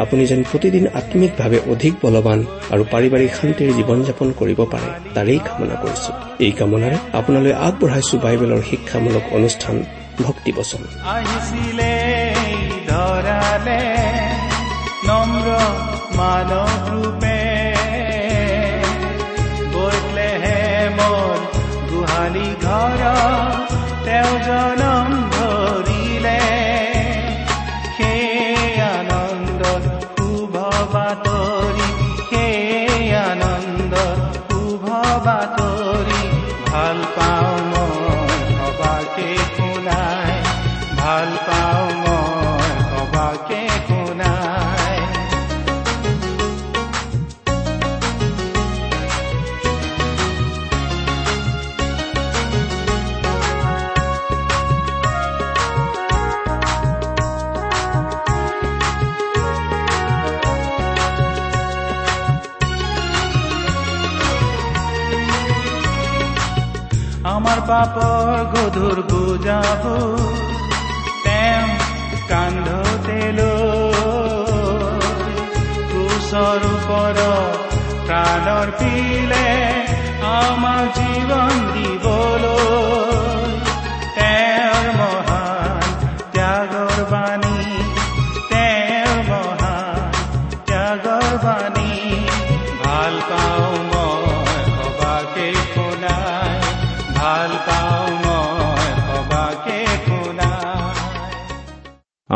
আপুনি যেন প্ৰতিদিন আম্মিকভাৱে অধিক বলৱান আৰু পাৰিবাৰিক শান্তিৰ জীৱন যাপন কৰিব পাৰে তাৰেই কামনা কৰিছো। এই কামনাৰে আপোনালৈ আগবঢ়াইছো বাইবেলৰ শিক্ষামূলক অনুষ্ঠান গোহালি ঘৰ তেওঁ পাপৰ গধুৰ বুজাব তেওঁ কান্ধতে লৈ ক্ৰুচৰ ওপৰত প্ৰাণৰ পিলে আমাৰ জীৱন দিবলৈ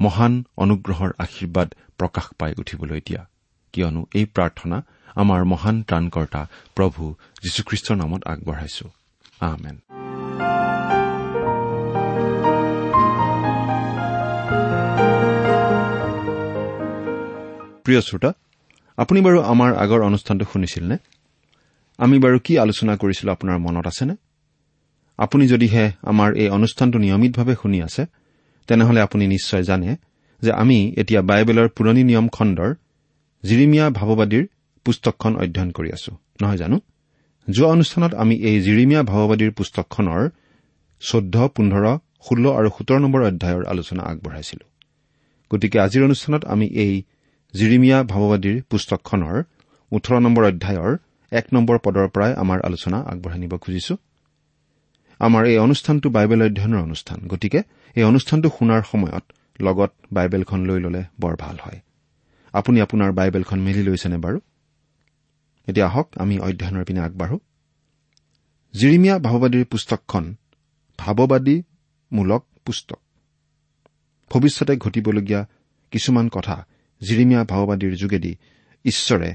মহান অনুগ্ৰহৰ আশীৰ্বাদ প্ৰকাশ পাই উঠিবলৈ দিয়া। কিয়নো এই প্ৰাৰ্থনা আমাৰ মহান ত্ৰাণকৰ্তা প্ৰভু যীশুখ্ৰীষ্টৰ নামত আগবঢ়াইছো। আমেন। প্ৰিয় শ্ৰোতা আপুনি বাৰু আমাৰ আগৰ অনুষ্ঠানটো শুনিছিল নে আমি বাৰু কি আলোচনা কৰিছিলো আপোনাৰ মনত আছেনে? আপুনি যদিহে আমাৰ এই অনুষ্ঠানটো নিয়মিতভাৱে শুনি আছে তেনেহলে আপুনি নিশ্চয় জানে যে আমি এতিয়া বাইবেলৰ পুৰণি নিয়ম খণ্ডৰ জিৰিমিয়া ভাৱবাদীৰ পুস্তকখন অধ্যয়ন কৰি আছো। নহয় জানো? যোৱা অনুষ্ঠানত আমি এই জিৰিমিয়া ভাৱবাদীৰ পুস্তকখনৰ চৈধ্য পোন্ধৰ ষোল্ল আৰু সোতৰ নম্বৰ অধ্যায়ৰ আলোচনা আগবঢ়াইছিলো। গতিকে আজিৰ অনুষ্ঠানত আমি এই জিৰিমিয়া ভাৱবাদীৰ পুস্তকখনৰ ওঠৰ নম্বৰ অধ্যায়ৰ এক নম্বৰ পদৰ পৰাই আমাৰ আলোচনা আগবঢ়াই নিব খুজিছো। আমাৰ এই অনুষ্ঠানটো বাইবেল অধ্যয়নৰ অনুষ্ঠান। গতিকে এই অনুষ্ঠানটো শুনাৰ সময়ত লগত বাইবেলখন লৈ ললে বৰ ভাল হয়। আপুনি আপোনাৰ বাইবেলখন মেলি লৈছেনে বাৰু? এতিয়া আহক আমি অধ্যয়নৰ পিনে আগবাঢ়ো। জিৰিমিয়া ভাৱবাদীৰ পুস্তকখন ভাৱবাদীমূলক পুস্তক। ভৱিষ্যতে ঘটিবলগীয়া কিছুমান কথা জিৰিমিয়া ভাৱবাদীৰ যোগেদি ঈশ্বৰে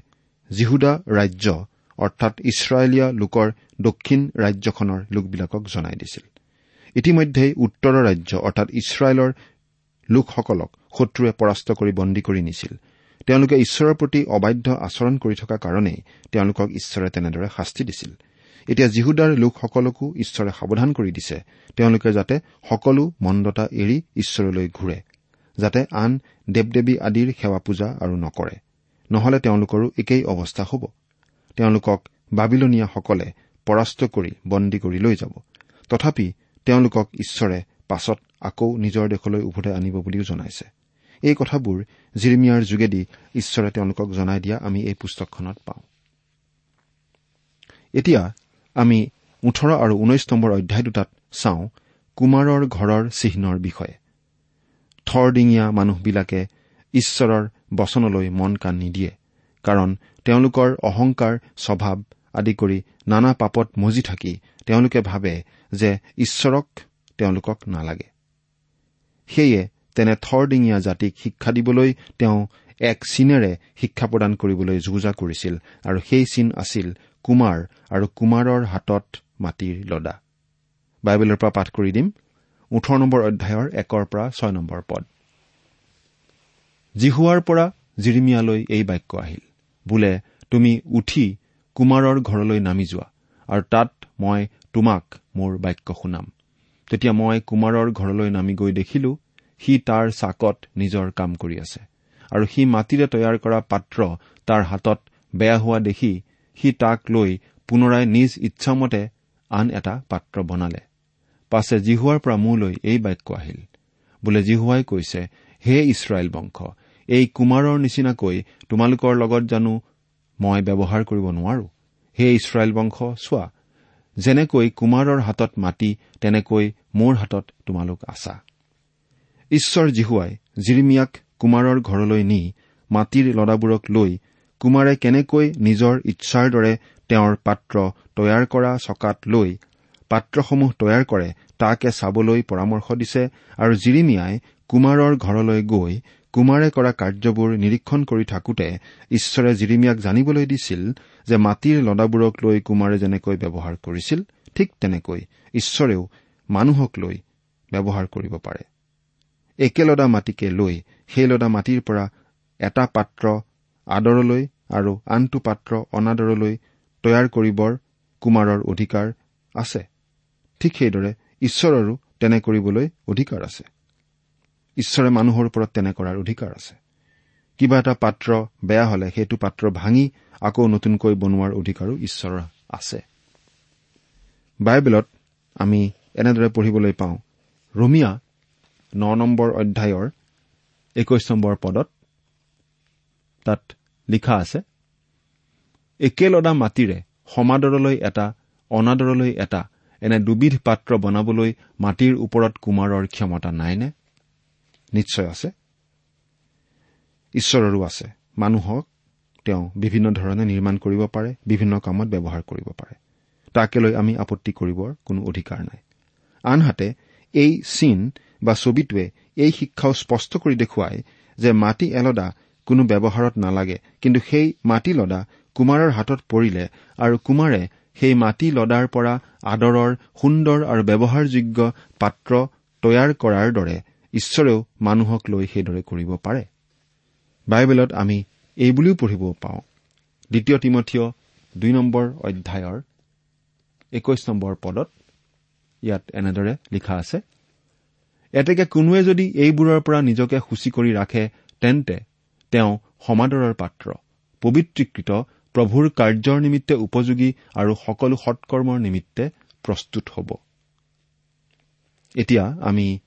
জিহুদা ৰাজ্য অৰ্থাৎ ইছৰাইলীয়া লোকৰ দক্ষিণ ৰাজ্যখনৰ লোকবিলাকক জনাই দিছিল। ইতিমধ্যেই উত্তৰৰ ৰাজ্য অৰ্থাৎ ইছৰাইলৰ লোকসকলক শত্ৰুৱে পৰাস্ত কৰি বন্দী কৰি নিছিল। তেওঁলোকে ঈশ্বৰৰ প্ৰতি অবাধ্য আচৰণ কৰি থকা কাৰণেই তেওঁলোকক ঈশ্বৰে তেনেদৰে শাস্তি দিছিল। এতিয়া জিহুদাৰ লোকসকলকো ঈশ্বৰে সাৱধান কৰি দিছে। তেওঁলোকে যাতে সকলো মন্দতা এৰি ঈশ্বৰলৈ ঘূৰে যাতে আন দেৱ দেৱী আদিৰ সেৱা পূজা আৰু নকৰে। নহলে তেওঁলোকৰো একেই অৱস্থা হ'ব। তেওঁলোকক বাবিলনীয়াসকলে পৰাস্ত কৰি বন্দী কৰি লৈ যাব। তথাপি তেওঁলোকক ঈশ্বৰে পাছত আকৌ নিজৰ দেশলৈ উভতাই আনিব বুলিও জনাইছে। এই কথাবোৰ জিৰিমিয়াৰ যোগেদি ঈশ্বৰে তেওঁলোকক জনাই দিয়া আমি এই পুস্তকখনত পাওঁ। এতিয়া আমি ওঠৰ আৰু ঊনৈশ নম্বৰ অধ্যায় দুটাত চাওঁ কুমাৰৰ ঘৰৰ চিহ্নৰ বিষয়ে। থৰডিঙীয়া মানুহবিলাকে ঈশ্বৰৰ বচনলৈ মন কাণ নিদিয়ে কাৰণ তেওঁলোকৰ অহংকাৰ স্বভাৱ আদি কৰি নানা পাপত মজি থাকি তেওঁলোকে ভাবে যে ঈশ্বৰক তেওঁলোকক নালাগে। সেয়ে তেনে থৰডিঙীয়া জাতিক শিক্ষা দিবলৈ তেওঁ এক চিনেৰে শিক্ষা প্ৰদান কৰিবলৈ যোজা কৰিছিল আৰু সেই চিন আছিল কুমাৰ আৰু কুমাৰৰ হাতত মাটিৰ লদা। বাইবেলৰ পৰা পাঠ কৰি দিম। ওঠৰ নম্বৰ অধ্যায়ৰ একৰ পৰা ছয় নম্বৰ পদ। জিহুৱাৰ পৰা জিৰিমিয়ালৈ এই বাক্য আহিল। বোলে তুমি উঠি কুমাৰৰ ঘৰলৈ নামি যোৱা আৰু তাত মই তোমাক মোৰ বাক্য শুনাম। তেতিয়া মই কুমাৰৰ ঘৰলৈ নামি গৈ দেখিলো সি তাৰ চাকত নিজৰ কাম কৰি আছে আৰু সি মাটিৰে তৈয়াৰ কৰা পাত্ৰ তাৰ হাতত বেয়া হোৱা দেখি সি তাক লৈ পুনৰাই নিজ ইচ্ছামতে আন এটা পাত্ৰ বনালে। পাছে জিহুৱাৰ পৰা মোলৈ এই বাক্য আহিল। বোলে জিহুৱাই কৈছে হে ইছৰাইল বংশ এই কুমাৰৰ নিচিনাকৈ তোমালোকৰ লগত জানো মই ব্যৱহাৰ কৰিব নোৱাৰো? হে ইছৰাইল বংশ চোৱা যেনেকৈ কুমাৰৰ হাতত মাটি তেনেকৈ মোৰ হাতত তোমালোক আছা। ঈশ্বৰ জিহুৱাই জিৰিমিয়াক কুমাৰৰ ঘৰলৈ নি মাটিৰ লদাবোৰক লৈ কুমাৰে কেনেকৈ নিজৰ ইচ্ছাৰ দৰে তেওঁৰ পাত্ৰ তৈয়াৰ কৰা চকাত লৈ পাত্ৰসমূহ তৈয়াৰ কৰে তাকে চাবলৈ পৰামৰ্শ দিছে আৰু জিৰিমিয়াই কুমাৰৰ ঘৰলৈ গৈ কুমাৰে কৰা কাৰ্যবোৰ নিৰীক্ষণ কৰি থাকোতে ঈশ্বৰে জিৰিমিয়াক জানিবলৈ দিছিল যে মাটিৰ লদাবোৰক লৈ কুমাৰে যেনেকৈ ব্যৱহাৰ কৰিছিল ঠিক তেনেকৈ ঈশ্বৰেও মানুহক লৈ ব্যৱহাৰ কৰিব পাৰে। একেলদা মাটিকে লৈ সেই লদা মাটিৰ পৰা এটা পাত্ৰ আদৰলৈ আৰু আনটো পাত্ৰ অনাদৰলৈ তৈয়াৰ কৰিবৰ কুমাৰৰ অধিকাৰ আছে। ঠিক সেইদৰে ঈশ্বৰৰো তেনে কৰিবলৈ অধিকাৰ আছে। ঈশ্বৰে মানুহৰ ওপৰত তেনে কৰাৰ অধিকাৰ আছে। কিবা এটা পাত্ৰ বেয়া হলে সেইটো পাত্ৰ ভাঙি আকৌ নতুনকৈ বনোৱাৰ অধিকাৰো ঈশ্বৰৰ আছে। বাইবেলত আমি এনেদৰে পঢ়িবলৈ পাওঁ ৰমিয়া ন নম্বৰ অধ্যায়ৰ একৈশ নম্বৰ পদত তাত লিখা আছে একেলদা মাটিৰে সমাদৰলৈ এটা অনাদৰলৈ এটা এনে দুবিধ পাত্ৰ বনাবলৈ মাটিৰ ওপৰত কুমাৰৰ ক্ষমতা নাইনে? নিশ্চয় আছে। ঈশ্বৰৰো আছে। মানুহক তেওঁ বিভিন্ন ধৰণে নিৰ্মাণ কৰিব পাৰে বিভিন্ন কামত ব্যৱহাৰ কৰিব পাৰে। তাকে লৈ আমি আপত্তি কৰিবৰ কোনো অধিকাৰ নাই। আনহাতে এই চিন বা ছবিটোৱে এই শিক্ষাও স্পষ্ট কৰি দেখুৱায় যে মাটি এলদা কোনো ব্যৱহাৰত নালাগে কিন্তু সেই মাটি লদা কুমাৰৰ হাতত পৰিলে আৰু কুমাৰে সেই মাটি লদাৰ পৰা আদৰৰ সুন্দৰ আৰু ব্যৱহাৰযোগ্য পাত্ৰ তৈয়াৰ কৰাৰ দৰে ঈশ্বৰেও মানুহক লৈ সেইদৰে কৰিব পাৰে। বাইবেলত আমি এইবুলিও পঢ়িব পাওঁ। দ্বিতীয় তিমঠীয় দুই নম্বৰ অধ্যায়ৰ একৈশ নম্বৰ পদত ইয়াত এনেদৰে লিখা আছে এতেকে কোনোৱে যদি এইবোৰৰ পৰা নিজকে সূচী কৰি ৰাখে তেন্তে তেওঁ সমাদৰৰ পাত্ৰ পবিত্ৰীকৃত প্ৰভুৰ কাৰ্যৰ নিমিত্তে উপযোগী আৰু সকলো সৎকৰ্মৰ নিমিত্তে প্ৰস্তুত হ'ব। এতিয়া আমি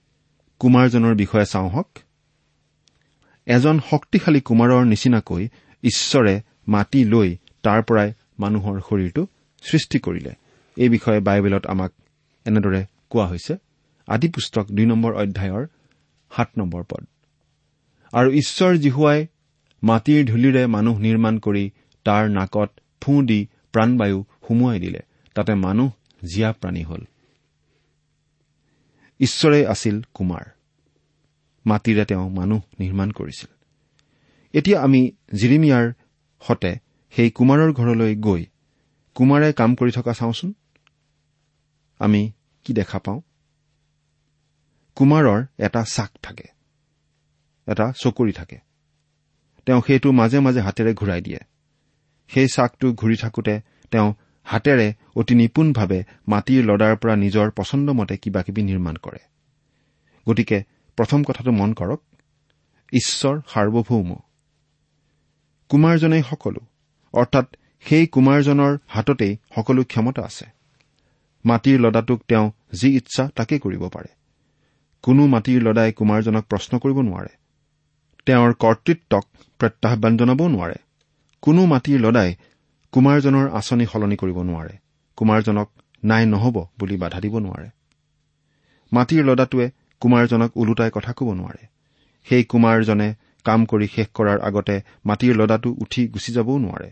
কুমাৰজনৰ বিষয়ে চাওঁ হওক। এজন শক্তিশালী কুমাৰৰ নিচিনাকৈ ঈশ্বৰে মাতি লৈ তাৰ পৰাই মানুহৰ শৰীৰটো সৃষ্টি কৰিলে। এই বিষয়ে বাইবেলত আমাক এনেদৰে কোৱা হৈছে। আদি পুস্তক দুই নম্বৰ অধ্যায়ৰ সাত নম্বৰ পদ। আৰু ঈশ্বৰ জিহুৱাই মাটিৰ ধূলিৰে মানুহ নিৰ্মাণ কৰি তাৰ নাকত ফু দি প্ৰাণবায়ু সুমুৱাই দিলে। তাতে মানুহ জীয়া প্ৰাণী হল। ঈশ্বৰে আছিল কুমাৰ। মাটিৰে তেওঁ মানুহ নিৰ্মাণ কৰিছিল। এতিয়া আমি জিৰিমিয়াৰ সতে সেই কুমাৰৰ ঘৰলৈ গৈ কুমাৰে কাম কৰি থকা চাওঁচোন। আমি কি দেখা পাওঁ? কুমাৰৰ এটা চাক থাকে। এটা চকৰি থাকে। তেওঁ সেইটো মাজে মাজে হাতেৰে ঘূৰাই দিয়ে। সেই চাকটো ঘূৰি থাকোতে তেওঁ হাতেৰে অতি নিপুণভাৱে মাটিৰ লদাৰ পৰা নিজৰ পচন্দমতে কিবা কিবি নিৰ্মাণ কৰে। গতিকে প্ৰথম কথাটো মন কৰক ঈশ্বৰ সাৰ্বভৌম। কুমাৰজনেই সকলো অৰ্থাৎ সেই কুমাৰজনৰ হাততেই সকলো ক্ষমতা আছে। মাটিৰ লদাটোক তেওঁ যি ইচ্ছা তাকেই কৰিব পাৰে। কোনো মাটিৰ লদাই কুমাৰজনক প্ৰশ্ন কৰিব নোৱাৰে। তেওঁৰ কৰ্তৃত্বক প্ৰত্যাহান জনাবও নোৱাৰে। কোনো মাটিৰ লদাই কুমাৰজনৰ আঁচনি সলনি কৰিব নোৱাৰে। কুমাৰজনক নাই নহব বুলি বাধা দিব নোৱাৰে। মাটিৰ লদাটোৱে কুমাৰজনক ওলোটাই কথা কব নোৱাৰে। সেই কুমাৰজনে কাম কৰি শেষ কৰাৰ আগতে মাটিৰ লদাটো উঠি গুচি যাবও নোৱাৰে।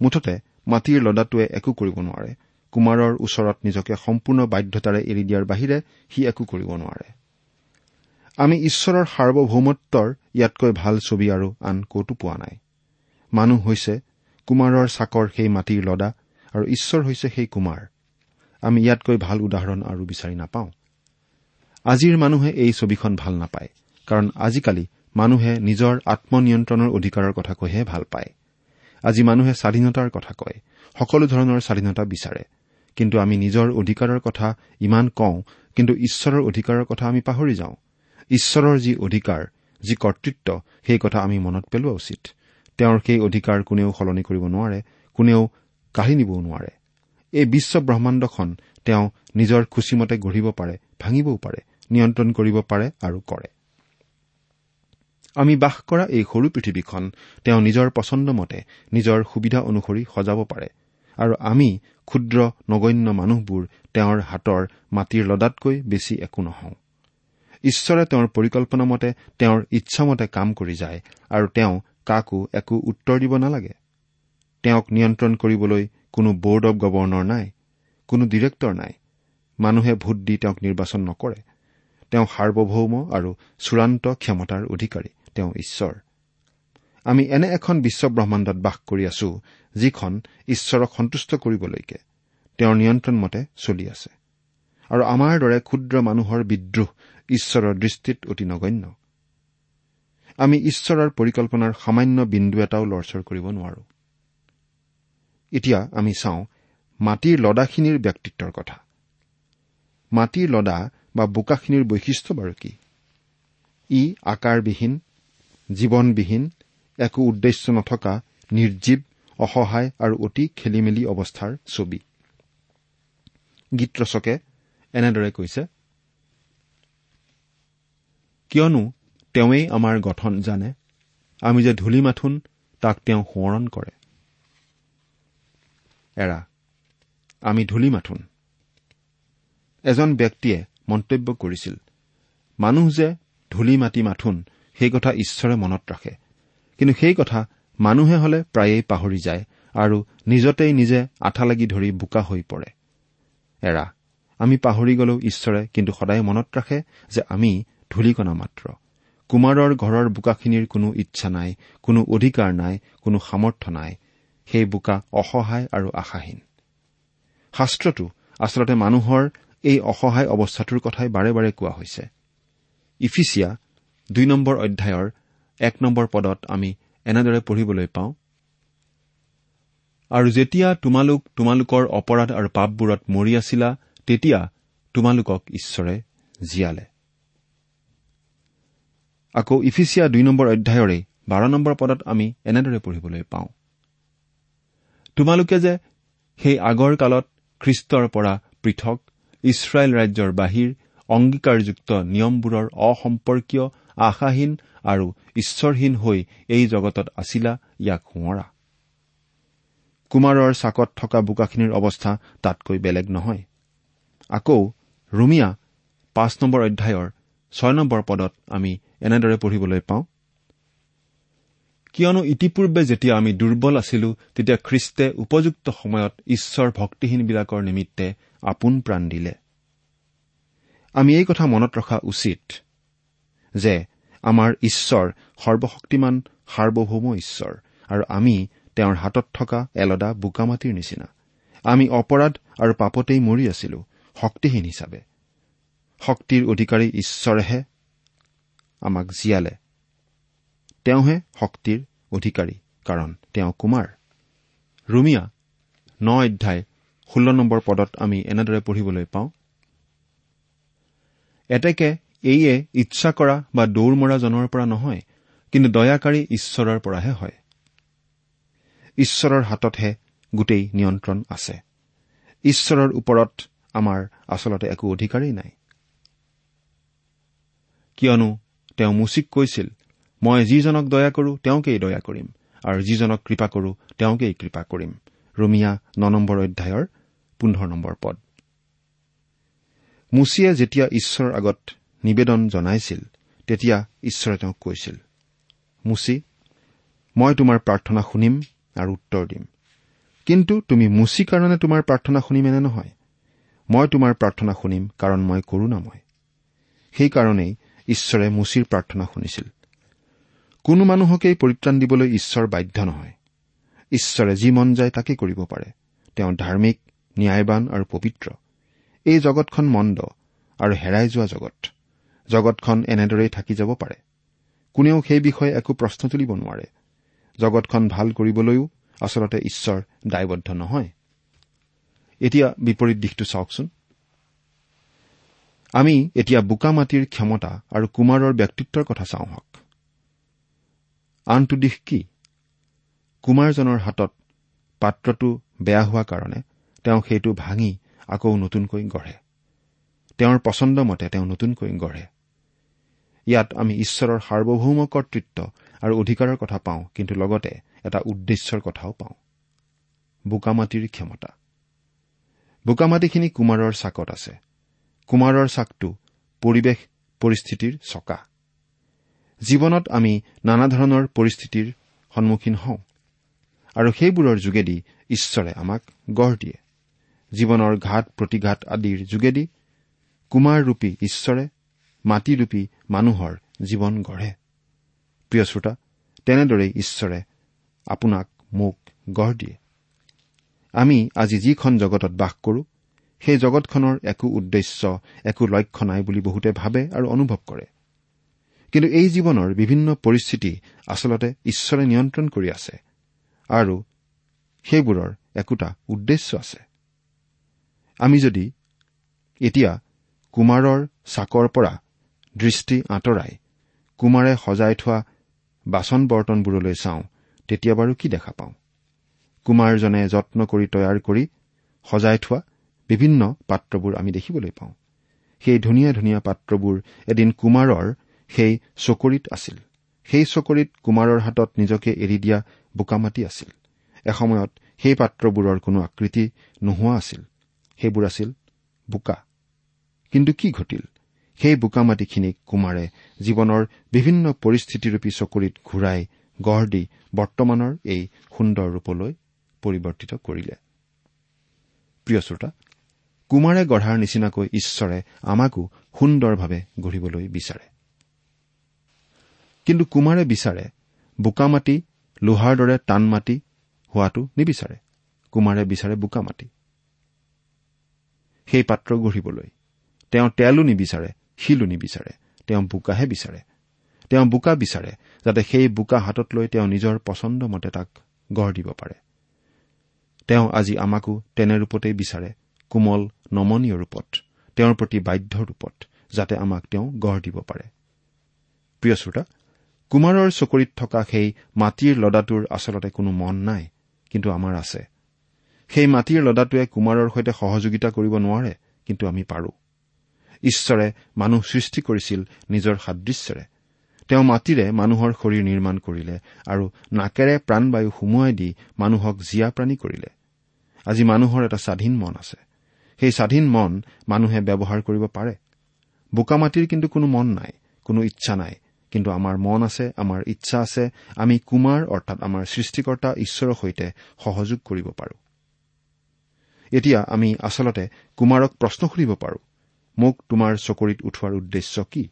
মুঠতে মাটিৰ লদাটোৱে একো কৰিব নোৱাৰে। কুমাৰৰ ওচৰত নিজকে সম্পূৰ্ণ বাধ্যতাৰে এৰি দিয়াৰ বাহিৰে সি একো কৰিব নোৱাৰে। আমি ঈশ্বৰৰ সাৰ্বভৌমত্বৰ ইয়াতকৈ ভাল ছবি আৰু আন কতো পোৱা নাই। মানুহ হৈছে কুমাৰৰ চাকৰ সেই মাটিৰ লদা আৰু ঈশ্বৰ হৈছে সেই কুমাৰ। আমি ইয়াতকৈ ভাল উদাহৰণ আৰু বিচাৰি নাপাওঁ। আজিৰ মানুহে এই ছবিখন ভাল নাপায় কাৰণ আজিকালি মানুহে নিজৰ আত্মনিয়ন্ত্ৰণৰ অধিকাৰৰ কথা কৈহে ভাল পায়। আজি মানুহে স্বাধীনতাৰ কথা কয় সকলো ধৰণৰ স্বাধীনতা বিচাৰে। কিন্তু আমি নিজৰ অধিকাৰৰ কথা ইমান কওঁ কিন্তু ঈশ্বৰৰ অধিকাৰৰ কথা আমি পাহৰি যাওঁ। ঈশ্বৰৰ যি অধিকাৰ যি কৰ্তৃত্ব সেই কথা আমি মনত পেলোৱা উচিত। তেওঁৰ সেই অধিকাৰ কোনেও সলনি কৰিব নোৱাৰে কোনেও কাঢ়ি নিবও নোৱাৰে। এই বিশ্ব ব্ৰহ্মাণ্ডখন তেওঁ নিজৰ খুচিমতে গঢ়িব পাৰে ভাঙিবও পাৰে। নিয়ন্ত্ৰণ কৰিব পাৰে আৰু কৰে। আমি বাস কৰা এই সৰু পৃথিৱীখন তেওঁ নিজৰ পচন্দমতে নিজৰ সুবিধা অনুসৰি সজাব পাৰে আৰু আমি ক্ষুদ্ৰ নগণ্য মানুহবোৰ তেওঁৰ হাতৰ মাটিৰ লদাতকৈ বেছি একো নহওঁ। ঈশ্বৰে তেওঁৰ পৰিকল্পনা মতে তেওঁৰ ইচ্ছামতে কাম কৰি যায় আৰু তেওঁ কাকো একো উত্তৰ দিব নালাগে। তেওঁক নিয়ন্ত্ৰণ কৰিবলৈ কোনো বৰ্ড অব গভৰ্ণৰ নাই কোনো ডিৰেক্টৰ নাই। মানুহে ভোট দি তেওঁক নিৰ্বাচন নকৰে। তেওঁ সাৰ্বভৌম আৰু চূড়ান্ত ক্ষমতাৰ অধিকাৰী তেওঁ ঈশ্বৰ। আমি এনে এখন বিশ্ব ব্ৰহ্মাণ্ডত বাস কৰি আছো যিখন ঈশ্বৰক সন্তুষ্ট কৰিবলৈকে তেওঁৰ নিয়ন্ত্ৰণ মতে চলি আছে। আৰু আমাৰ দৰে ক্ষুদ্ৰ মানুহৰ বিদ্ৰোহ ঈশ্বৰৰ দৃষ্টিত অতি নগণ্য। আমি ঈশ্বৰৰ পৰিকল্পনাৰ সামান্য বিন্দু এটাও লৰচৰ কৰিব নোৱাৰো। এতিয়া আমি চাওঁ মাটিৰ লদাখিনিৰ ব্যক্তিত্বৰ কথা। মাটিৰ লদা বা বোকাখিনিৰ বৈশিষ্ট্য বাৰু কি? ই আকাৰবিহীন জীৱনবিহীন একো উদ্দেশ্য নথকা নিৰ্জীৱ অসহায় আৰু অতি খেলি মেলি অৱস্থাৰ ছবি। গীত এনেদৰে কৈছে কিয়নো তেওঁৱেই আমাৰ গঠন জানে আমি যে ধূলি মাথোন তাক তেওঁ সোঁৱৰণ কৰে। এৰা আমি ধূলি মাথোন এজন ব্যক্তিয়ে মন্তব্য কৰিছিল। মানুহ যে ধূলি মাটি মাথোন সেই কথা ঈশ্বৰে মনত ৰাখে। কিন্তু সেই কথা মানুহে হলে প্ৰায়েই পাহৰি যায় আৰু নিজতেই নিজে আঠা লাগি ধৰি বোকা হৈ পৰে। এৰা আমি পাহৰি গলেও ঈশ্বৰে কিন্তু সদায় মনত ৰাখে যে আমি ধূলিকণা মাত্ৰ। কুমাৰৰ ঘৰৰ বোকাখিনিৰ কোনো ইচ্ছা নাই কোনো অধিকাৰ নাই কোনো সামৰ্থ্য নাই। সেই বোকা অসহায় আৰু আশাহীন। শাস্ত্ৰটো আচলতে মানুহৰ এই অসহায় অৱস্থাটোৰ কথাই বাৰে বাৰে কোৱা হৈছে। ইফিচিয়া দুই নম্বৰ অধ্যায়ৰ এক নম্বৰ পদত আমি এনেদৰে পঢ়িবলৈ পাওঁ আৰু যেতিয়া তোমালোক তোমালোকৰ অপৰাধ আৰু পাপবোৰত মৰি আছিলা তেতিয়া তোমালোকক ঈশ্বৰে জীয়ালে। আকৌ ইফিচিয়া দুই নম্বৰ অধ্যায়ৰে বাৰ নম্বৰ পদত আমি এনেদৰে পঢ়িবলৈ পাওঁ তোমালোকে যে সেই আগৰ কালত খ্ৰীষ্টৰ পৰা পৃথক ইছৰাইল ৰাজ্যৰ বাহিৰ অংগীকাৰযুক্ত নিয়মবোৰৰ অসম্পৰ্কীয় আশাহীন আৰু ঈশ্বৰহীন হৈ এই জগতত আছিলা ইয়াক সোঁৱৰা। কুমাৰৰ চাকত থকা বোকাখিনিৰ অৱস্থা তাতকৈ বেলেগ নহয়। আকৌ ৰুমিয়া পাঁচ নম্বৰ অধ্যায়ৰ ছয় নম্বৰ পদত আমি এনেদৰে পঢ়িবলৈ পাওঁ কিয়নো ইতিপূৰ্বে যেতিয়া আমি দুৰ্বল আছিলো তেতিয়া খ্ৰীষ্টে উপযুক্ত সময়ত ঈশ্বৰ ভক্তিহীনবিলাকৰ নিমিত্তে আপোন প্ৰাণ দিলে। আমি এই কথা মনত ৰখা উচিত যে আমাৰ ঈশ্বৰ সৰ্বশক্তিমান সাৰ্বভৌম ঈশ্বৰ আৰু আমি তেওঁৰ হাতত থকা এলদা বোকামাটিৰ নিচিনা। আমি অপৰাধ আৰু পাপতেই মৰি আছিলো শক্তিহীন হিচাপে। শক্তিৰ অধিকাৰী ঈশ্বৰেহে আমাক জীয়ালে। তেওঁহে শক্তিৰ অধিকাৰী কাৰণ তেওঁ কুমাৰ। ৰুমিয়া ন অধ্যায় ষোল্ল নম্বৰ পদত আমি এনেদৰে পঢ়িবলৈ পাওঁ। এতেকে এইয়ে ইচ্ছা কৰা বা দৌৰ মৰাজনৰ পৰা নহয় কিন্তু দয়াকাৰী ঈশ্বৰৰ পৰাহে হয়। ঈশ্বৰৰ হাততহে গোটেই নিয়ন্ত্ৰণ আছে। ঈশ্বৰৰ ওপৰত আমাৰ আচলতে একো অধিকাৰেই নাই। কিয়নো তেওঁ মুচিক কৈছিল মই যিজনক দয়া কৰো তেওঁকেই দয়া কৰিম আৰু যিজনক কৃপা কৰো তেওঁকেই কৃপা কৰিম। ৰুমিয়া ন নম্বৰ অধ্যায়ৰ পোন্ধৰ নম্বৰ পদ। মুচিয়ে যেতিয়া ঈশ্বৰৰ আগত নিবেদন জনাইছিল তেতিয়া ঈশ্বৰে তেওঁক কৈছিল মুচি মই তোমাৰ প্ৰাৰ্থনা শুনিম আৰু উত্তৰ দিম। কিন্তু তুমি মুচি কাৰণে তোমাৰ প্ৰাৰ্থনা শুনিম এনে নহয়? মই তোমাৰ প্ৰাৰ্থনা শুনিম কাৰণ মই কৰোণাময়। সেইকাৰণেই ঈশ্বৰে মুচিৰ প্ৰাৰ্থনা শুনিছিল। কোনো মানুহকেই পৰিত্ৰাণ দিবলৈ ঈশ্বৰ বাধ্য নহয়। ঈশ্বৰে যি মন যায় তাকে কৰিব পাৰে। তেওঁ ধাৰ্মিক ন্যায়বান আৰু পবিত্ৰ। এই জগতখন মন্দ আৰু হেৰাই যোৱা জগত। জগতখন এনেদৰেই থাকি যাব পাৰে। কোনেও সেই বিষয়ে একো প্ৰশ্ন তুলিব নোৱাৰে। জগতখন ভাল কৰিবলৈও আচলতে ঈশ্বৰ দায়বদ্ধ নহয়। এতিয়া বিপৰীত দিশটো চাওকচোন। আমি এতিয়া বোকা মাটিৰ ক্ষমতা আৰু কুমাৰৰ ব্যক্তিত্বৰ কথা চাওঁ হওক। আনটো দিশ কি? কুমাৰজনৰ হাতত পাত্ৰটো বেয়া হোৱা কাৰণে তেওঁ সেইটো ভাঙি আকৌ নতুনকৈ গঢ়ে। তেওঁৰ পচন্দ মতে তেওঁ নতুনকৈ গঢ়ে। ইয়াত আমি ঈশ্বৰৰ সাৰ্বভৌম কৰ্তৃত্ব আৰু অধিকাৰৰ কথা পাওঁ কিন্তু লগতে এটা উদ্দেশ্যৰ কথাও পাওঁ। বোকামাটিৰ ক্ষমতা। বোকামাটিখিনি কুমাৰৰ চাকত আছে। কুমাৰৰ চাকটো পৰিৱেশ পৰিস্থিতিৰ চকা। জীৱনত আমি নানা ধৰণৰ পৰিস্থিতিৰ সন্মুখীন হওঁ। আৰু সেইবোৰৰ যোগেদি ঈশ্বৰে আমাক গঢ় দিয়ে। জীৱনৰ ঘাট প্ৰতিঘাত আদিৰ যোগেদি কুমাৰৰূপী ঈশ্বৰে মাটিৰূপী মানুহৰ জীৱন গঢ়ে। প্ৰিয় শ্ৰোতা তেনেদৰেই ঈশ্বৰে আপোনাক মোক গঢ় দিয়ে। আমি আজি যিখন জগতত বাস কৰো সেই জগতখনৰ একো উদ্দেশ্য একো লক্ষ্য নাই বুলি বহুতে ভাবে আৰু অনুভৱ কৰে। কিন্তু এই জীৱনৰ বিভিন্ন পৰিস্থিতি আচলতে ঈশ্বৰে নিয়ন্ত্ৰণ কৰি আছে আৰু সেইবোৰৰ একোটা উদ্দেশ্য আছে। আমি যদি এতিয়া কুমাৰৰ চাকৰ পৰা দৃষ্টি আঁতৰাই কুমাৰে সজাই থোৱা বাচন বৰ্তনবোৰলৈ চাওঁ তেতিয়া বাৰু কি দেখা পাওঁ? কুমাৰজনে যত্ন কৰি তৈয়াৰ কৰি সজাই থোৱা বিভিন্ন পাত্ৰবোৰ আমি দেখিবলৈ পাওঁ। সেই ধুনীয়া ধুনীয়া পাত্ৰবোৰ এদিন কুমাৰৰ সেই চকৰিত আছিল। সেই চকৰিত কুমাৰৰ হাতত নিজকে এৰি দিয়া বোকামাটি আছিল। এসময়ত সেই পাত্ৰবোৰৰ কোনো আকৃতি নোহোৱা আছিল। সেইবোৰ আছিল বোকা। কিন্তু কি ঘটিল? সেই বোকামাটিখিনিক কুমাৰে জীৱনৰ বিভিন্ন পৰিস্থিতিৰূপী চকৰিত ঘূৰাই গঢ় দি বৰ্তমানৰ এই সুন্দৰ ৰূপলৈ পৰিৱৰ্তিত কৰিলে। প্ৰিয় শ্ৰোতা কুমাৰে গঢ়াৰ নিচিনাকৈ ঈশ্বৰে আমাকো সুন্দৰভাৱে গঢ়িবলৈ বিচাৰে। কিন্তু কুমাৰে বিচাৰে বোকা মাটি লোহাৰ দৰে টান মাটি হোৱাটো নিবিচাৰে। কুমাৰে বিচাৰে বোকা মাটি। সেই পাত্ৰ গঢ়িবলৈ। তেওঁ তেলো নিবিচাৰে শিলো নিবিচাৰে তেওঁ বোকাহে বিচাৰে। তেওঁ বোকা বিচাৰে যাতে সেই বোকা হাতত লৈ তেওঁ নিজৰ পচন্দ মতে তাক গঢ় দিব পাৰে। তেওঁ আজি আমাকো তেনে ৰূপতেই বিচাৰে কোমল নমনীয় ৰূপত তেওঁৰ প্ৰতি বাধ্য ৰূপত যাতে আমাক তেওঁ গঢ় দিব পাৰে। প্ৰিয় শ্ৰোতা কুমাৰৰ চকৰিত থকা সেই মাটিৰ লদাটোৰ আচলতে কোনো মন নাই কিন্তু আমাৰ আছে। সেই মাটিৰ লদাটোৱে কুমাৰৰ সৈতে সহযোগিতা কৰিব নোৱাৰে কিন্তু আমি পাৰো। ঈশ্বৰে মানুহ সৃষ্টি কৰিছিল নিজৰ সাদৃশ্যৰে। তেওঁ মাটিৰে মানুহৰ শৰীৰ নিৰ্মাণ কৰিলে আৰু নাকেৰে প্ৰাণবায়ু সুমুৱাই দি মানুহক জীয়া প্ৰাণী কৰিলে। আজি মানুহৰ এটা স্বাধীন মন আছে। সেই স্বাধীন মন মানুহে ব্যৱহাৰ কৰিব পাৰে। বোকা মাটিৰ কিন্তু কোনো মন নাই কোনো ইচ্ছা নাই কিন্তু আমাৰ মন আছে আমাৰ ইচ্ছা আছে আমি কুমাৰ অৰ্থাৎ আমাৰ সৃষ্টিকৰ্তা ঈশ্বৰৰ সৈতে সহযোগ কৰিব পাৰো। এতিয়া আমি আচলতে কুমাৰক প্ৰশ্ন সুধিব পাৰো মোক তোমাৰ চকৰিত উঠোৱাৰ উদ্দেশ্য কি?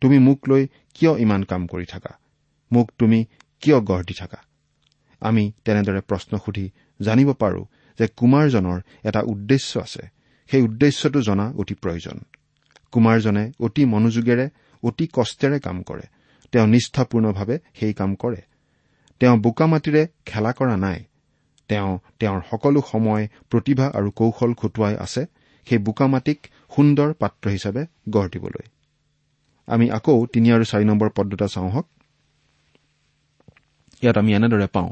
তুমি মোক লৈ কিয় ইমান কাম কৰি থাকা? মোক তুমি কিয় গঢ় দি থাকা? আমি তেনেদৰে প্ৰশ্ন সুধি জানিব পাৰো যে কুমাৰজনৰ এটা উদ্দেশ্য আছে। সেই উদ্দেশ্যটো জনা অতি প্ৰয়োজন। কুমাৰজনে অতি মনোযোগেৰে অতি কষ্টেৰে কাম কৰে। তেওঁ নিষ্ঠাপূৰ্ণভাৱে সেই কাম কৰে। তেওঁ বোকা মাটিৰে খেলা কৰা নাই। তেওঁ তেওঁৰ সকলো সময় প্ৰতিভা আৰু কৌশল খটুৱাই আছে সেই বোকা মাটিক সুন্দৰ পাত্ৰ হিচাপে গঢ় দিবলৈ। আমি আকৌ তিনি আৰু চাৰি নম্বৰ পদ দুটা চাওঁ হওক ইয়াত আমি এনেদৰে পাওঁ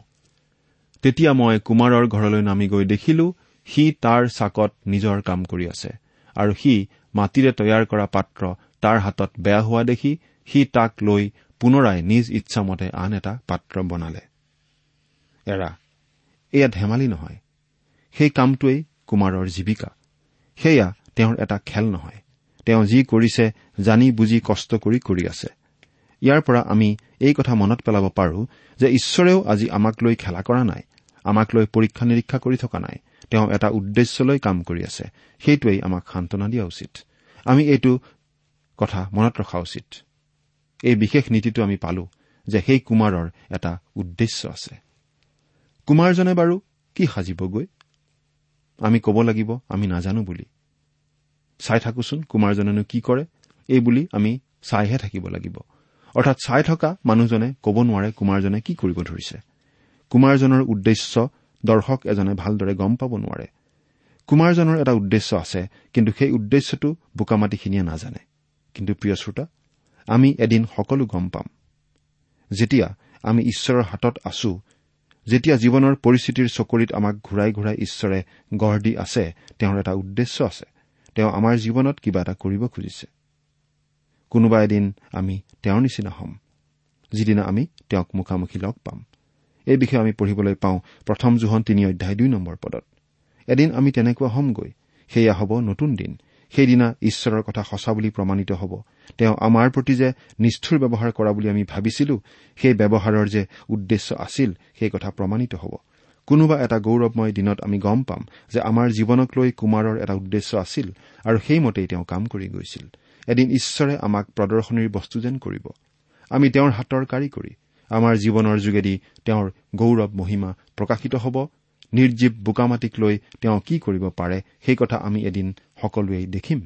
তেতিয়া মই কুমাৰৰ ঘৰলৈ নামি গৈ দেখিলো সি তাৰ চাকত নিজৰ কাম কৰি আছে আৰু সি মাটিৰে তৈয়াৰ কৰা পাত্ৰ তাৰ হাতত বেয়া হোৱা দেখি সি তাক লৈ পুনৰাই নিজ ইচ্ছামতে আন এটা পাত্ৰ বনালে। এৰা এয়া ধেমালি নহয়। সেই কামটোৱেই কুমাৰৰ জীৱিকা। সেয়া তেওঁৰ এটা খেল নহয়। তেওঁ যি কৰিছে জানি বুজি কষ্ট কৰি কৰি আছে। ইয়াৰ পৰা আমি এই কথা মনত পেলাব পাৰো যে ঈশ্বৰেও আজি আমাক লৈ খেলা কৰা নাই আমাক লৈ পৰীক্ষা নিৰীক্ষা কৰি থকা নাই। তেওঁ এটা উদ্দেশ্য লৈ কাম কৰি আছে। সেইটোৱেই আমাক সান্তনা দিয়া উচিত। আমি এইটো কথা মনত ৰখা উচিত। এই বিশেষ নীতিটো আমি পালো যে সেই কুমাৰৰ এটা উদ্দেশ্য আছে। কুমাৰজনে বাৰু কি সাজিবগৈ? আমি ক'ব লাগিব আমি নাজানো বুলি। চাই থাকোচোন কুমাৰজনেনো কি কৰে এই বুলি আমি চাইহে থাকিব লাগিব। অৰ্থাৎ চাই থকা মানুহজনে ক'ব নোৱাৰে কুমাৰজনে কি কৰিব ধৰিছে। কুমাৰজনৰ উদ্দেশ্য দৰ্শক এজনে ভালদৰে গম পাব নোৱাৰে। কুমাৰজনৰ এটা উদ্দেশ্য আছে কিন্তু সেই উদ্দেশ্যটো বোকামাটিখিনিয়ে নাজানে। কিন্তু প্ৰিয় শ্ৰোতা আমি এদিন সকলো গম পাম। যেতিয়া আমি ঈশ্বৰৰ হাতত আছো যেতিয়া জীৱনৰ পৰিস্থিতিৰ চকৰিত আমাক ঘূৰাই ঘূৰাই ঈশ্বৰে গঢ় দি আছে তেওঁৰ এটা উদ্দেশ্য আছে। তেওঁ আমাৰ জীৱনত কিবা এটা কৰিব খুজিছে। কোনোবা এদিন আমি তেওঁৰ নিচিনা হ'ম। যিদিনা আমি তেওঁক মুখামুখি লগ পাম। এই বিষয়ে আমি পঢ়িবলৈ পাওঁ প্ৰথম জোহন তিনি অধ্যায় দুই নম্বৰ পদত। এদিন আমি তেনেকুৱা হ'মগৈ। সেয়া হ'ব নতুন দিন। সেইদিনা ঈশ্বৰৰ কথা সঁচা বুলি প্ৰমাণিত হ'ব। তেওঁ আমাৰ প্ৰতি যে নিষ্ঠুৰ ব্যৱহাৰ কৰা বুলি আমি ভাবিছিলো সেই ব্যৱহাৰৰ যে উদ্দেশ্য আছিল সেই কথা প্ৰমাণিত হ'ব। কোনোবা এটা গৌৰৱময় দিনত আমি গম পাম যে আমাৰ জীৱনক লৈ কুমাৰৰ এটা উদ্দেশ্য আছিল আৰু সেইমতেই তেওঁ কাম কৰি গৈছিল। এদিন ঈশ্বৰে আমাক প্ৰদৰ্শনীৰ বস্তু যেন কৰিব। আমি তেওঁৰ হাতৰ কাৰিকৰী আমাৰ জীৱনৰ যোগেদি তেওঁৰ গৌৰৱ মহিমা প্ৰকাশিত হ'ব নিৰ্জীৱ বোকামাটিক লৈ তেওঁ কি কৰিব পাৰে সেই কথা আমি এদিন সকলোৱেই দেখিম।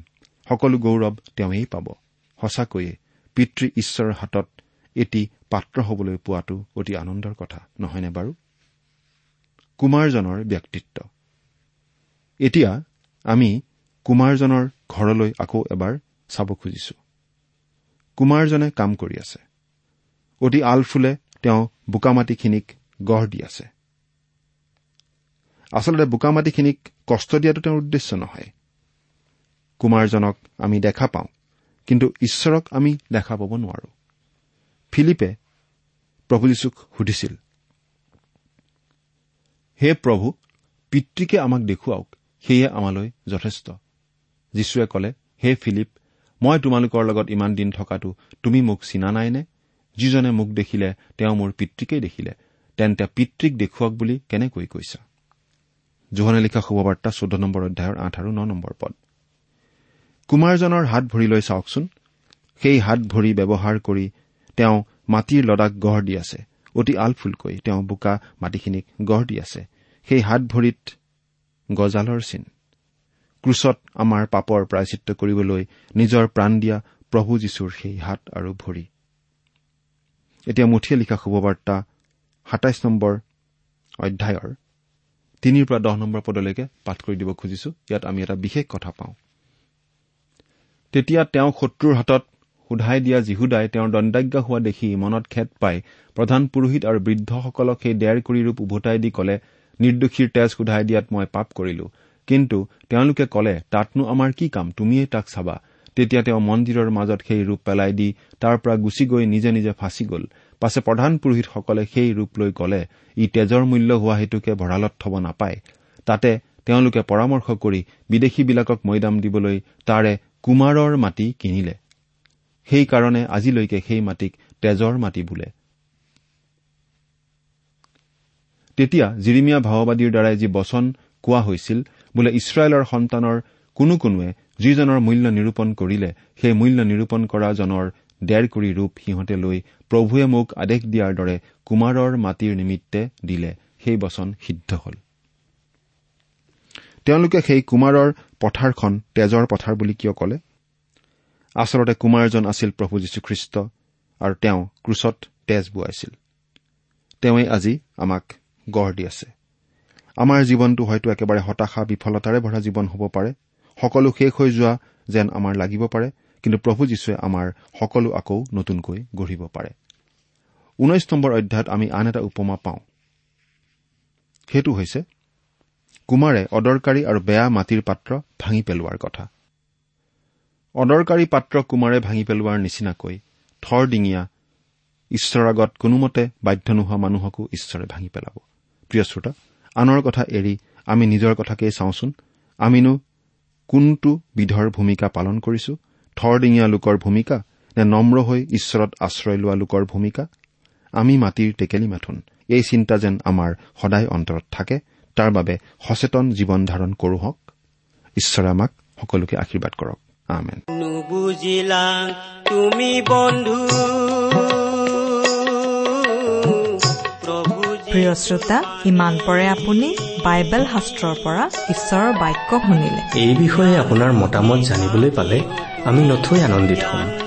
সকলো গৌৰৱ তেওঁই পাব। সঁচাকৈয়ে পিতৃ ঈশ্বৰৰ হাতত এটি পাত্ৰ হবলৈ পোৱাটো অতি আনন্দৰ কথা নহয়নে বাৰু? কুমাৰজনৰ ব্যক্তিত্ব। এতিয়া আমি কুমাৰজনৰ ঘৰলৈ আকৌ এবাৰ চাব খুজিছো। কুমাৰজনে কাম কৰি আছে। অতি আলফুলে তেওঁ বোকামাটিখিনিক গঢ় দি আছে। আচলতে বোকামাটিখিনিক কষ্ট দিয়াটো তেওঁৰ উদ্দেশ্য নহয়। কুমাৰজনক আমি দেখা পাওঁ। কিন্তু ঈশ্বৰক আমি দেখা পাব নোৱাৰো। ফিলিপে প্ৰভু যীশুক সুধিছিল হে প্ৰভু পিতৃকে আমাক দেখুৱাওক সেয়ে আমালৈ যথেষ্ট। যীশুৱে কলে হে ফিলিপ মই তোমালোকৰ লগত ইমান দিন থকাটো তুমি মোক চিনা নাইনে? যিজনে মোক দেখিলে তেওঁ মোৰ পিতৃকেই দেখিলে। তেন্তে পিতৃক দেখুৱাওক বুলি কেনেকৈ কৈছা? জোহনে লিখা শুভবাৰ্তা চৈধ্য নম্বৰ অধ্যায়ৰ আঠ আৰু ন নম্বৰ পদ। কুমাৰজনৰ হাত ভৰিলৈ চাওকচোন। সেই হাত ভৰি ব্যৱহাৰ কৰি তেওঁ মাটিৰ লদাক গঢ় দি আছে। অতি আলফুলকৈ তেওঁ বোকা মাটিখিনিক গঢ় দি আছে। সেই হাত ভৰিত গজালৰ চিন। ক্ৰুচত আমাৰ পাপৰ প্ৰায়চিত্ৰ কৰিবলৈ নিজৰ প্ৰাণ দিয়া প্ৰভু যীশুৰ সেই হাত আৰু ভৰি। এতিয়া মুঠিয়ে লিখা শুভবাৰ্তা সাতাইছ নম্বৰ অধ্যায়ৰ তিনিৰ পৰা দহ নম্বৰ পদলৈকে পাঠ কৰি দিব খুজিছো। ইয়াত আমি এটা বিশেষ কথা পাওঁ। তেতিয়া তেওঁ শত্ৰুৰ হাতত সোধাই দিয়া যীহুদাই তেওঁৰ দণ্ডাজ্ঞা হোৱা দেখি মনত খেদ পাই প্ৰধান পুৰোহিত আৰু বৃদ্ধসকলক সেই ডেৰ কৰি ৰূপ উভতাই দি কলে নিৰ্দোষীৰ তেজ সোধাই দিয়াত মই পাপ কৰিলো। কিন্তু তেওঁলোকে কলে তাতনো আমাৰ কি কাম? তুমিয়েই তাক চাবা। তেতিয়া তেওঁ মন্দিৰৰ মাজত সেই ৰূপ পেলাই দি তাৰ পৰা গুচি গৈ নিজে নিজে ফাঁচি গ'ল। পাছে প্ৰধান পুৰোহিতসকলে সেই ৰূপ লৈ কলে ই তেজৰ মূল্য হোৱা হেতুকে ভঁৰালত থব নাপায়। তাতে তেওঁলোকে পৰামৰ্শ কৰি বিদেশীবিলাকক মৈদাম দিবলৈ তাৰে কুমাৰৰ মাটি কিনিলে। সেইকাৰণে আজিলৈকে সেই মাটিক তেজৰ মাটি বোলে। তেতিয়া জিৰিমীয়া ভাওবাদীৰ দ্বাৰাই যি বচন কোৱা হৈছিল বোলে ইছৰাইলৰ সন্তানৰ কোনো কোনোৱে যিজনৰ মূল্য নিৰূপণ কৰিলে সেই মূল্য নিৰূপণ কৰা জনৰ ডেৰ কৰি ৰূপ সিহঁতে লৈ প্ৰভুৱে মোক আদেশ দিয়াৰ দৰে কুমাৰৰ মাটিৰ নিমিত্তে দিলে। সেই বচন সিদ্ধ হল। তেওঁলোকে সেই কুমাৰৰ পথাৰখন তেজৰ পথাৰ বুলি কিয় কলে? আচলতে কুমাৰজন আছিল প্ৰভু যীশুখ্ৰীষ্ট আৰু তেওঁ ক্ৰুচত তেজ বোৱাইছিল। তেওঁই আজি আমাক গঢ় দি আছে। আমাৰ জীৱনটো হয়তো একেবাৰে হতাশা বিফলতাৰে ভৰা জীৱন হ'ব পাৰে। সকলো শেষ হৈ যোৱা যেন আমাৰ লাগিব পাৰে কিন্তু প্ৰভু যীশুৱে আমাৰ সকলো আকৌ নতুনকৈ গঢ়িব পাৰে। ঊনৈশ নম্বৰ অধ্যায়ত আমি আন এটা উপমা পাওঁ। সেইটো হৈছে কুমাৰে অদৰকাৰী আৰু বেয়া মাটিৰ পাত্ৰ ভাঙি পেলোৱাৰ কথা। অদৰকাৰী পাত্ৰ কুমাৰে ভাঙি পেলোৱাৰ নিচিনাকৈ থৰ ডিঙীয়া ঈশ্বৰৰ আগত কোনোমতে বাধ্য নোহোৱা মানুহকো ঈশ্বৰে ভাঙি পেলাব। প্ৰিয় শ্ৰোতা আনৰ কথা এৰি আমি নিজৰ কথাকেই চাওঁচোন। আমিনো কোনটো বিধৰ ভূমিকা পালন কৰিছো? থৰডিঙীয়া লোকৰ ভূমিকা নে নম্ৰ হৈ ঈশ্বৰত আশ্ৰয় লোৱা লোকৰ ভূমিকা? আমি মাটিৰ টেকেলি মাথোন। এই চিন্তা যেন আমাৰ সদায় অন্তৰত থাকে। তাৰ বাবে সচেতন জীৱন ধাৰণ কৰো হওক। ঈশ্বৰে আমাক সকলোকে আশীৰ্বাদ কৰক। আমেন। নুবুজিলা তুমি বন্ধু। প্ৰিয় শ্ৰোতা ইমান পৰে আপুনি বাইবেল শাস্ত্ৰৰ পৰা ঈশ্বৰৰ বাক্য শুনিলে। এই বিষয়ে আপোনাৰ মতামত জানিবলৈ পালে আমি নথৈ আনন্দিত হ'ম।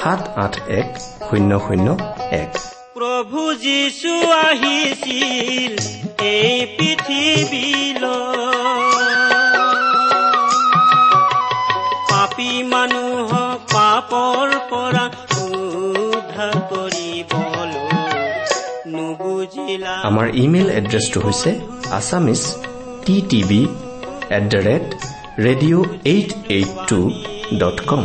সাত আঠ এক শূন্য শূন্য এক। প্ৰভু যীশু আহিছিল এই পৃথিৱীলৈ। পাপী মানুহক পাপৰ পৰা উদ্ধাৰ কৰিবলৈ নুবুজিলা। আমাৰ ইমেইল এড্ৰেছটো হৈছে Assamese T TV at the rate radio' eight eight two dot com.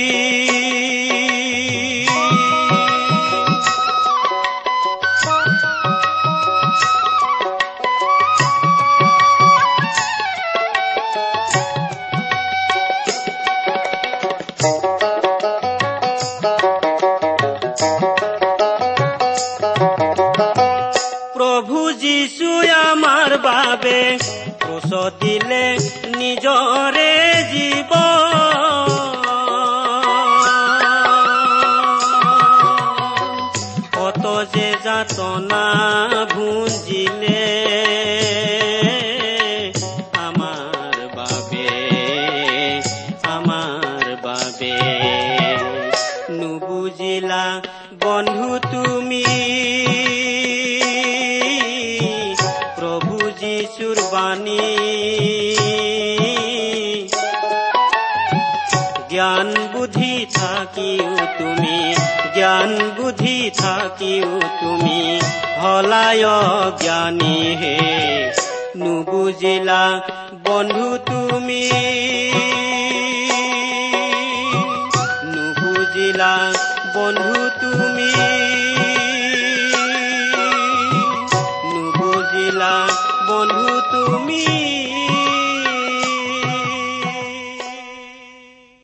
কত যে যাতনা ভুঞ্জিলে। থাকিও তুমি? হলায় জ্ঞানী হে নুবুজিলা বন্ধু তুমি। নুবুজিলা